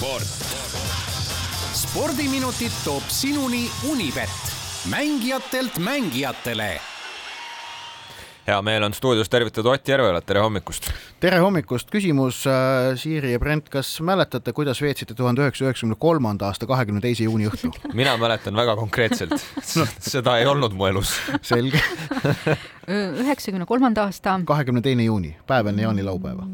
sport. spordiminutid toob sinuni Unibet, mängijatelt mängijatele hea meel on stuudios tervitada Ott Järvelat, tere hommikust! tere hommikust, küsimus äh, Siiri ja Brent, kas mäletate, kuidas veetsite tuhande üheksasaja üheksakümne kolmanda aasta kahekümne teise juuni õhtu? mina mäletan väga konkreetselt seda ei olnud mu elus. selge. üheksakümne kolmanda aasta. kahekümne teine juuni, päev enne jaanilaupäeva.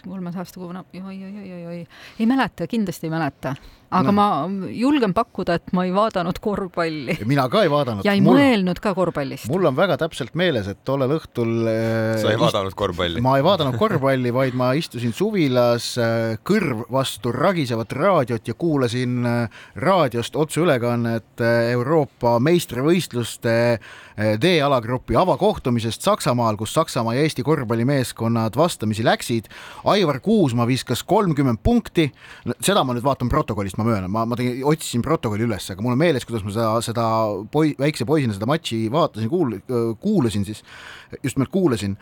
Üheksakümne kolmas aasta, kui vana, oi, oi, oi, oi, oi, ei mäleta, kindlasti ei mäleta aga no. ma julgen pakkuda, et ma ei vaadanud korvpalli. mina ka ei vaadanud. ja ei mul, mõelnud ka korvpallist. mul on väga täpselt meeles, et tollel õhtul äh, sa ei vaadanud korvpalli? ma ei vaadanud korvpalli, vaid ma istusin suvilas äh,, kõrv vastu ragisevat raadiot ja kuulasin äh, raadiost otseülekannet Euroopa meistrivõistluste D-alagrupi avakohtumisest Saksamaal, kus Saksamaa ja Eesti korvpallimeeskonnad vastamisi läksid. Aivar Kuusma viskas kolmkümmend punkti, seda ma nüüd vaatan protokollist ma möönan, ma, ma tegin, otsisin protokolli üles, aga mul on meeles, kuidas ma seda, seda poi-, väikse poisina seda matši vaatasin, kuul-, kuulasin siis, just nimelt kuulasin.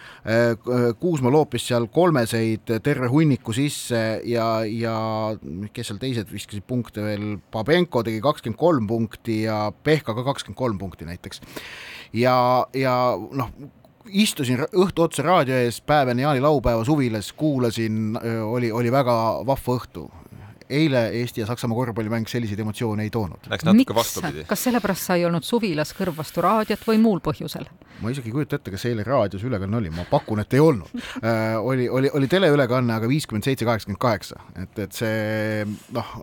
Kuusma loopis seal kolmeseid terve hunniku sisse ja, ja kes seal teised viskasid punkte veel, Babenko tegi kakskümmend kolm punkti ja Pehka ka kakskümmend kolm punkti näiteks. ja, ja noh, istusin õhtu otsa raadio ees päev enne jaanilaupäeva suvilas, kuulasin, oli, oli väga vahva õhtu eile Eesti ja Saksamaa korvpallimäng selliseid emotsioone ei toonud. Läks natuke vastupidi. kas sellepärast sa ei olnud suvilas kõrv vastu raadiot või muul põhjusel? ma isegi ei kujuta ette, kas eile raadios ülekanne oli, ma pakun, et ei olnud äh,. oli, oli, oli teleülekanne, aga viiskümmend seitse, kaheksakümmend kaheksa, et, et see noh,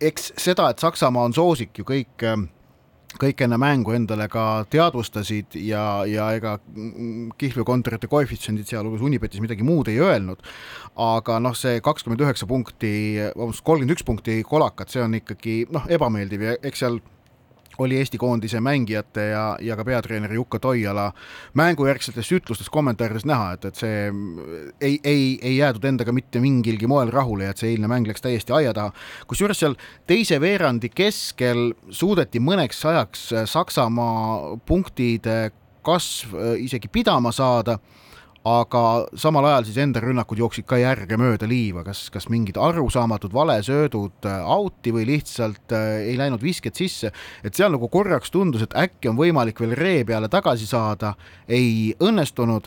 eks seda, et Saksamaa on soosik ju kõik äh, kõik enne mängu endale ka teadvustasid ja, ja ega kihlveokontorite koefitsiendid, sealhulgas Unibetis midagi muud ei öelnud, aga noh, see kakskümmend üheksa punkti, vabandust, kolmkümmend üks punkti kolakat, see on ikkagi noh, ebameeldiv ja eks seal oli Eesti koondise mängijate ja, ja ka peatreeneri Jukka Toiala mängujärgsetes ütlustes, kommentaarides näha, et, et see ei, ei, ei jäädud endaga mitte mingilgi moel rahule ja et see eilne mäng läks täiesti aia taha. kusjuures seal teise veerandi keskel suudeti mõneks ajaks Saksamaa punktide kasv isegi pidama saada aga samal ajal siis enda rünnakud jooksid ka järgemööda liiva, kas, kas mingid arusaamatud valesöödud äh, out'i või lihtsalt äh, ei läinud visked sisse, et seal nagu korraks tundus, et äkki on võimalik veel ree peale tagasi saada, ei õnnestunud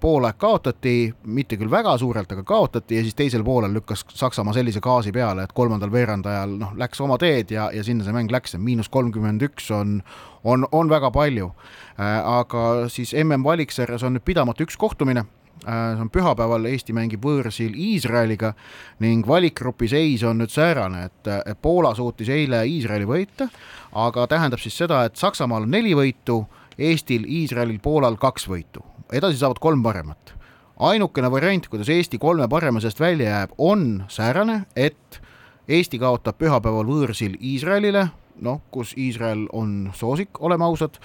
poolaeg kaotati, mitte küll väga suurelt, aga kaotati ja siis teisel poolel lükkas Saksamaa sellise gaasi peale, et kolmandal veerandajal noh, läks oma teed ja, ja sinna see mäng läks, miinus kolmkümmend üks on, on, on väga palju. Äh, aga siis mm valiksarjas on nüüd pidamata üks kohtumine. Äh, see on pühapäeval, Eesti mängib võõrsil Iisraeliga ning valikgrupi seis on nüüd säärane, et Poola suutis eile Iisraeli võita, aga tähendab siis seda, et Saksamaal on neli võitu, Eestil, Iisraelil, Poolal kaks võitu edasi saavad kolm paremat. ainukene variant, kuidas Eesti kolme parema seast välja jääb, on säärane, et Eesti kaotab pühapäeval võõrsil Iisraelile, noh, kus Iisrael on soosik, oleme ausad,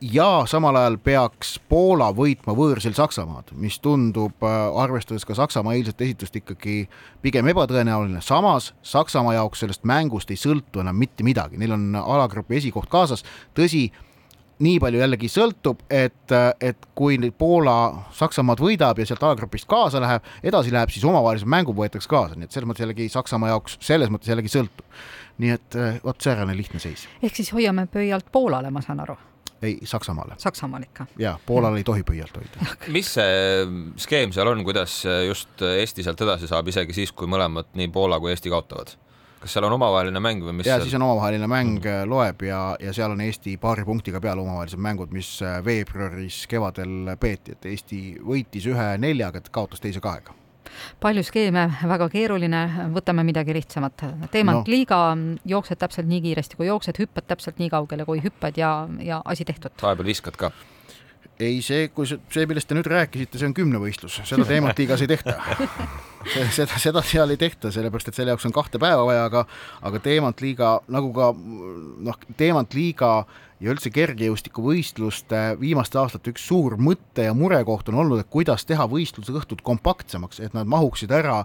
ja samal ajal peaks Poola võitma võõrsil Saksamaad, mis tundub, arvestades ka Saksamaa eilset esitust, ikkagi pigem ebatõenäoline, samas Saksamaa jaoks sellest mängust ei sõltu enam mitte midagi, neil on alagrupi esikoht kaasas, tõsi, nii palju jällegi sõltub, et, et kui nüüd Poola Saksamaad võidab ja sealt alagrupist kaasa läheb, edasi läheb, siis omavahelised mängud võetakse kaasa, nii et selles mõttes jällegi Saksamaa jaoks selles mõttes jällegi sõltub. nii et vot säärane lihtne seis. ehk siis hoiame pöialt Poolale, ma saan aru? ei, Saksamaale. Saksamaal ikka? jaa, Poolal ei tohi pöialt hoida. mis see skeem seal on, kuidas just Eesti sealt edasi saab, isegi siis, kui mõlemad, nii Poola kui Eesti kaotavad? Kas seal on omavaheline mäng või mis? ja seal... siis on omavaheline mäng mm, -hmm. loeb ja, ja seal on Eesti paari punktiga peal omavahelised mängud, mis äh, veebruaris kevadel peeti, et Eesti võitis ühe neljaga, kaotas teise kahega palju skeeme, väga keeruline, võtame midagi lihtsamat. teemant no. liiga, jooksed täpselt nii kiiresti, kui jooksed, hüppad täpselt nii kaugele, kui hüppad ja, ja asi tehtud. vahepeal viskad ka ei, see, kui see, millest te nüüd rääkisite, see on kümnevõistlus, seda teemat liigas ei tehta. seda, seda seal ei tehta, sellepärast et selle jaoks on kahte päeva vaja, aga, aga teemant liiga nagu ka noh, teemant liiga ja üldse kergejõustikuvõistluste viimaste aastate üks suur mõte ja murekoht on olnud, et kuidas teha võistlusõhtud kompaktsemaks, et nad mahuksid ära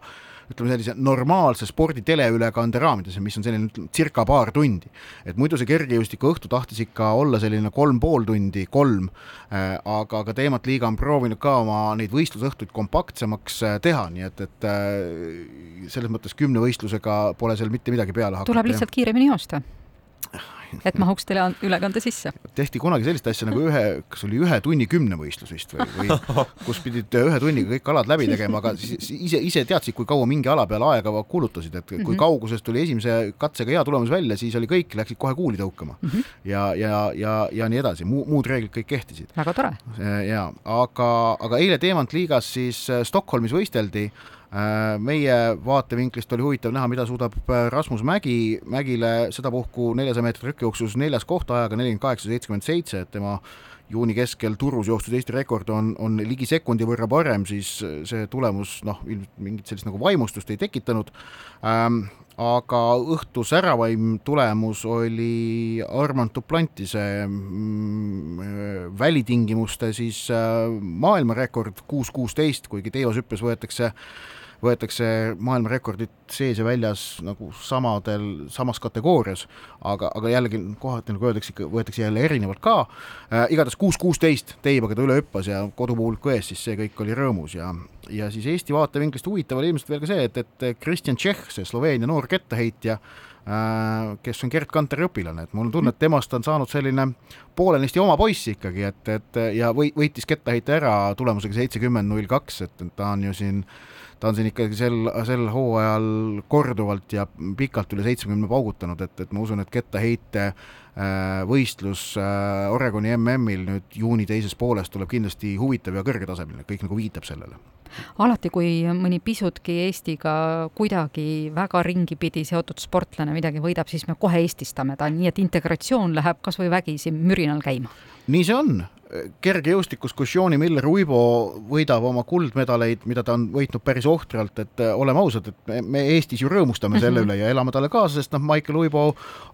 ütleme sellise normaalse spordi teleülekande raamidesse, mis on selline ütleme, circa paar tundi. et muidu see kergejõustiku õhtu tahtis ikka olla selline kolm pool tundi, kolm äh,, aga ka teemat liiga on proovinud ka oma neid võistlusõhtuid kompaktsemaks äh, teha, nii et, et äh, selles mõttes kümne võistlusega pole seal mitte midagi peale hakata. tuleb lihtsalt kiiremini joosta et mahuks tele ülekande sisse. tehti kunagi sellist asja nagu ühe, kas oli ühe tunni kümnevõistlus vist või, või kus pidid ühe tunniga kõik alad läbi tegema, aga siis ise, ise teadsid, kui kaua mingi ala peale aega kulutasid, et kui mm -hmm. kaugusest tuli esimese katsega hea tulemus välja, siis oli kõik, läksid kohe kuuli tõukama mm. -hmm. ja, ja, ja, ja nii edasi, muu, muud reeglid kõik kehtisid. väga tore. ja, aga, aga eile Teemant liigas siis Stockholmis võisteldi Äh, meie vaatevinklist oli huvitav näha, mida suudab äh, Rasmus Mägi, Mägile sedapuhku neljasaja meetri rükkjooksus neljas koht ajaga nelikümmend kaheksa, seitsekümmend seitse, et tema juuni keskel Turus joostud Eesti rekord on, on ligi sekundi võrra parem, siis see tulemus noh, ilmselt mingit sellist nagu vaimustust ei tekitanud ähm,. Aga õhtu säravaim tulemus oli Armand Duplantise mm, välitingimuste siis äh, maailmarekord kuus kuusteist, kuigi teoshüppes võetakse äh, võetakse maailmarekordid sees ja väljas nagu samadel, samas kategoorias, aga, aga jällegi kohati nagu öeldakse, ikka võetakse jälle erinevalt ka äh,. igatahes kuus kuusteist teibaga ta üle hüppas ja kodupubliku ees, siis see kõik oli rõõmus ja, ja siis Eesti vaatevinklist huvitav oli ilmselt veel ka see, et, et Kristjan Tšehh, see Sloveenia noor kettaheitja äh,, kes on Gerd Kanteri õpilane, et mul on tunne, et temast on saanud selline poolenisti oma poiss ikkagi, et, et ja või, võitis kettaheite ära tulemusega seitsekümmend null kaks, et ta on ju siin ta on siin ikkagi sel, sel hooajal korduvalt ja pikalt üle seitsmekümne paugutanud, et, et ma usun, et kettaheite äh, võistlus äh, Oregoni MM-il nüüd juuni teises pooles tuleb kindlasti huvitav ja kõrgetasemeline, kõik nagu viitab sellele. alati, kui mõni pisutki Eestiga kuidagi väga ringipidi seotud sportlane midagi võidab, siis me kohe eestistame ta, nii et integratsioon läheb kas või vägisi mürinal käima. nii see on, kergejõustikus, kus Jooni Miller-Uibo võidab oma kuldmedaleid, mida ta on võitnud päris ohtralt, et äh, oleme ausad, et me, me Eestis ju rõõmustame selle mm -hmm. üle ja elame talle kaasa, sest noh, Michael Uibo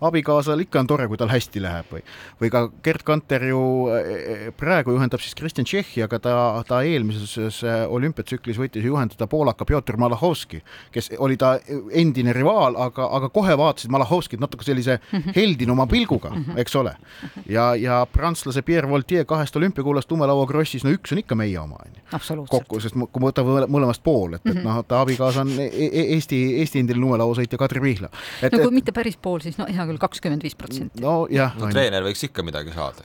abikaasal ikka on tore, kui tal hästi läheb või või ka Gerd Kanter ju äh, praegu juhendab siis Kristjan Tšehhi, aga ta, ta eelmises äh, olümpiatsüklis võttis juhendada poolaka Pjotor Malahovski, kes oli ta endine rivaal, aga, aga kohe vaatasid Malahovskit natuke sellise mhm. heldinuma pilguga, mhm. eks ole. ja, ja prantslase Pierre Voltier kahe kahest olümpiakullast lumelaua krossis, no üks on ikka meie oma, on ju. kokku, sest kui me võtame mõlemast pool, et mm, -hmm. et noh, ta abikaasa on e e Eesti, Eesti endine lumelauasõitja Kadri Pihla. no kui et, mitte päris pool, siis no hea küll, kakskümmend viis protsenti. no jah no,. treener võiks ikka midagi saada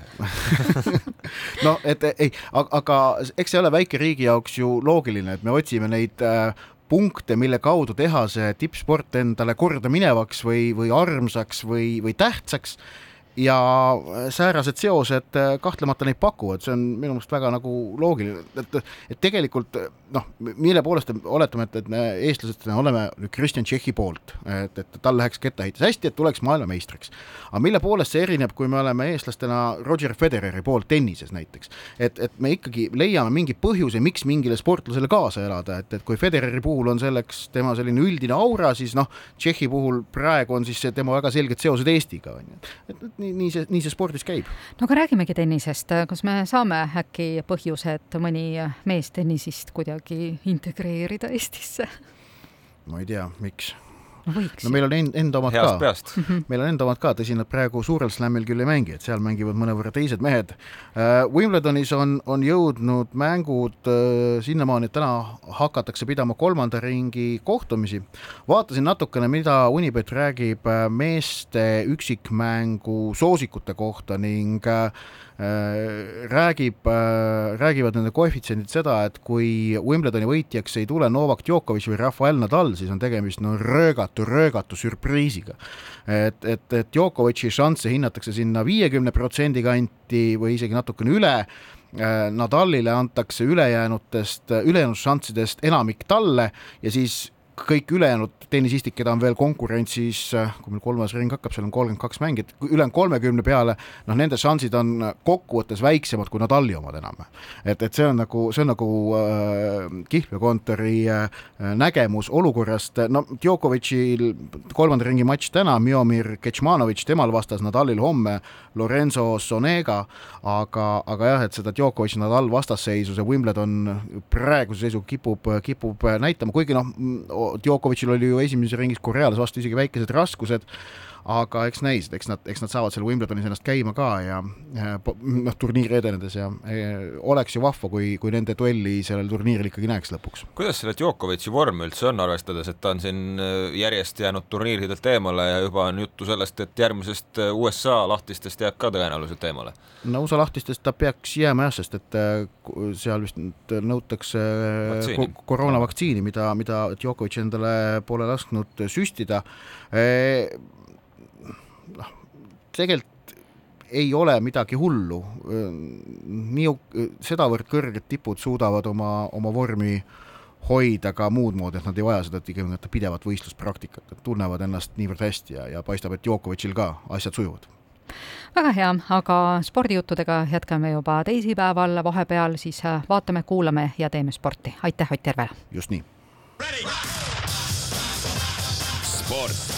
no et ei, aga eks see ole väike riigi jaoks ju loogiline, et me otsime neid äh, punkte, mille kaudu teha see tippsport endale kordaminevaks või, või armsaks või, või tähtsaks ja säärased seosed äh, kahtlemata neid pakuvad, see on minu meelest väga nagu loogiline, et, et tegelikult noh, mille poolest oletame, et, et me eestlased oleme Kristjan Tšehhi poolt, et, et tal läheks kettaheites hästi, et tuleks maailmameistriks. aga mille poolest see erineb, kui me oleme eestlastena Roger Federeri poolt tennises näiteks, et, et me ikkagi leiame mingi põhjuse, miks mingile sportlasele kaasa elada, et, et kui Federeri puhul on selleks tema selline üldine aura, siis noh, Tšehhi puhul praegu on siis tema väga selged seosed Eestiga, on ju. et, et nii, nii see, nii see spordis käib. no aga räägimegi tennisest, kas me saame äkki põhjuse, et mõni mees tennisist kuidagi kuidagi integreerida Eestisse? ma ei tea, miks no, meil on end, enda omad Heast ka, mhm. meil on enda omad ka, tõsi, nad praegu suurel slam'il küll ei mängi, et seal mängivad mõnevõrra teised mehed uh,. Wimbledonis on, on jõudnud mängud uh, sinnamaani, et täna hakatakse pidama kolmanda ringi kohtumisi. vaatasin natukene, mida Unibet räägib uh, meeste üksikmängu soosikute kohta ning räägib, räägivad nende koefitsiendid seda, et kui Wimbledoni võitjaks ei tule Novak Djokovic või Rafael Nadal, siis on tegemist no röögatu röögatu, röögatu sürpriisiga. et, et, et Djokovic'i šansse hinnatakse sinna viiekümne protsendi kanti või isegi natukene üle Nadalile antakse ülejäänutest, ülejäänud šanssidest enamik talle ja siis kõik ülejäänud tennisistid, keda on veel konkurentsis, kui meil kolmas ring hakkab, seal on kolmkümmend kaks mängijat, ülejäänud kolmekümne peale, noh, nende šansid on kokkuvõttes väiksemad kui Nadali omad enam. et, et see on nagu, see on nagu äh, kihlveokontori äh, nägemus olukorrast, no Djokovicil kolmanda ringi matš täna, Miomir Kecmanovic, temal vastas Nadalil homme Lorenzo Sonega, aga, aga jah, et seda Djokovic-Nadal vastasseisu see Wimbledon praeguse seisuga kipub, kipub näitama, kuigi noh, Djokovicil oli ju esimeses ringis Koreales vastu isegi väikesed raskused, aga eks näis, eks nad, eks nad saavad seal Wimbledonis ennast käima ka ja noh, turniiri edenedes ja e, oleks ju vahva, kui, kui nende duelli sellel turniiril ikkagi näeks lõpuks. kuidas selle Djokovic'i vorm üldse on, arvestades, et ta on siin e, järjest jäänud turniiridelt eemale ja juba on juttu sellest, et järgmisest e, USA lahtistest jääb ka tõenäoliselt eemale? no USA lahtistest ta peaks jääma jah, sest et seal vist nõutakse koroonavaktsiini, mida, mida Djokovic endale pole lasknud süstida noh, tegelikult ei ole midagi hullu, nii, sedavõrd kõrged tipud suudavad oma, oma vormi hoida ka muud moodi, et nad ei vaja seda tingimata pidevat võistluspraktikat, et tunnevad ennast niivõrd hästi ja, ja paistab, et Djokovicil ka asjad sujuvad väga hea, aga spordijuttudega jätkame juba teisipäeval, vahepeal siis vaatame, kuulame ja teeme sporti. aitäh, Ott Järvela! just nii. sport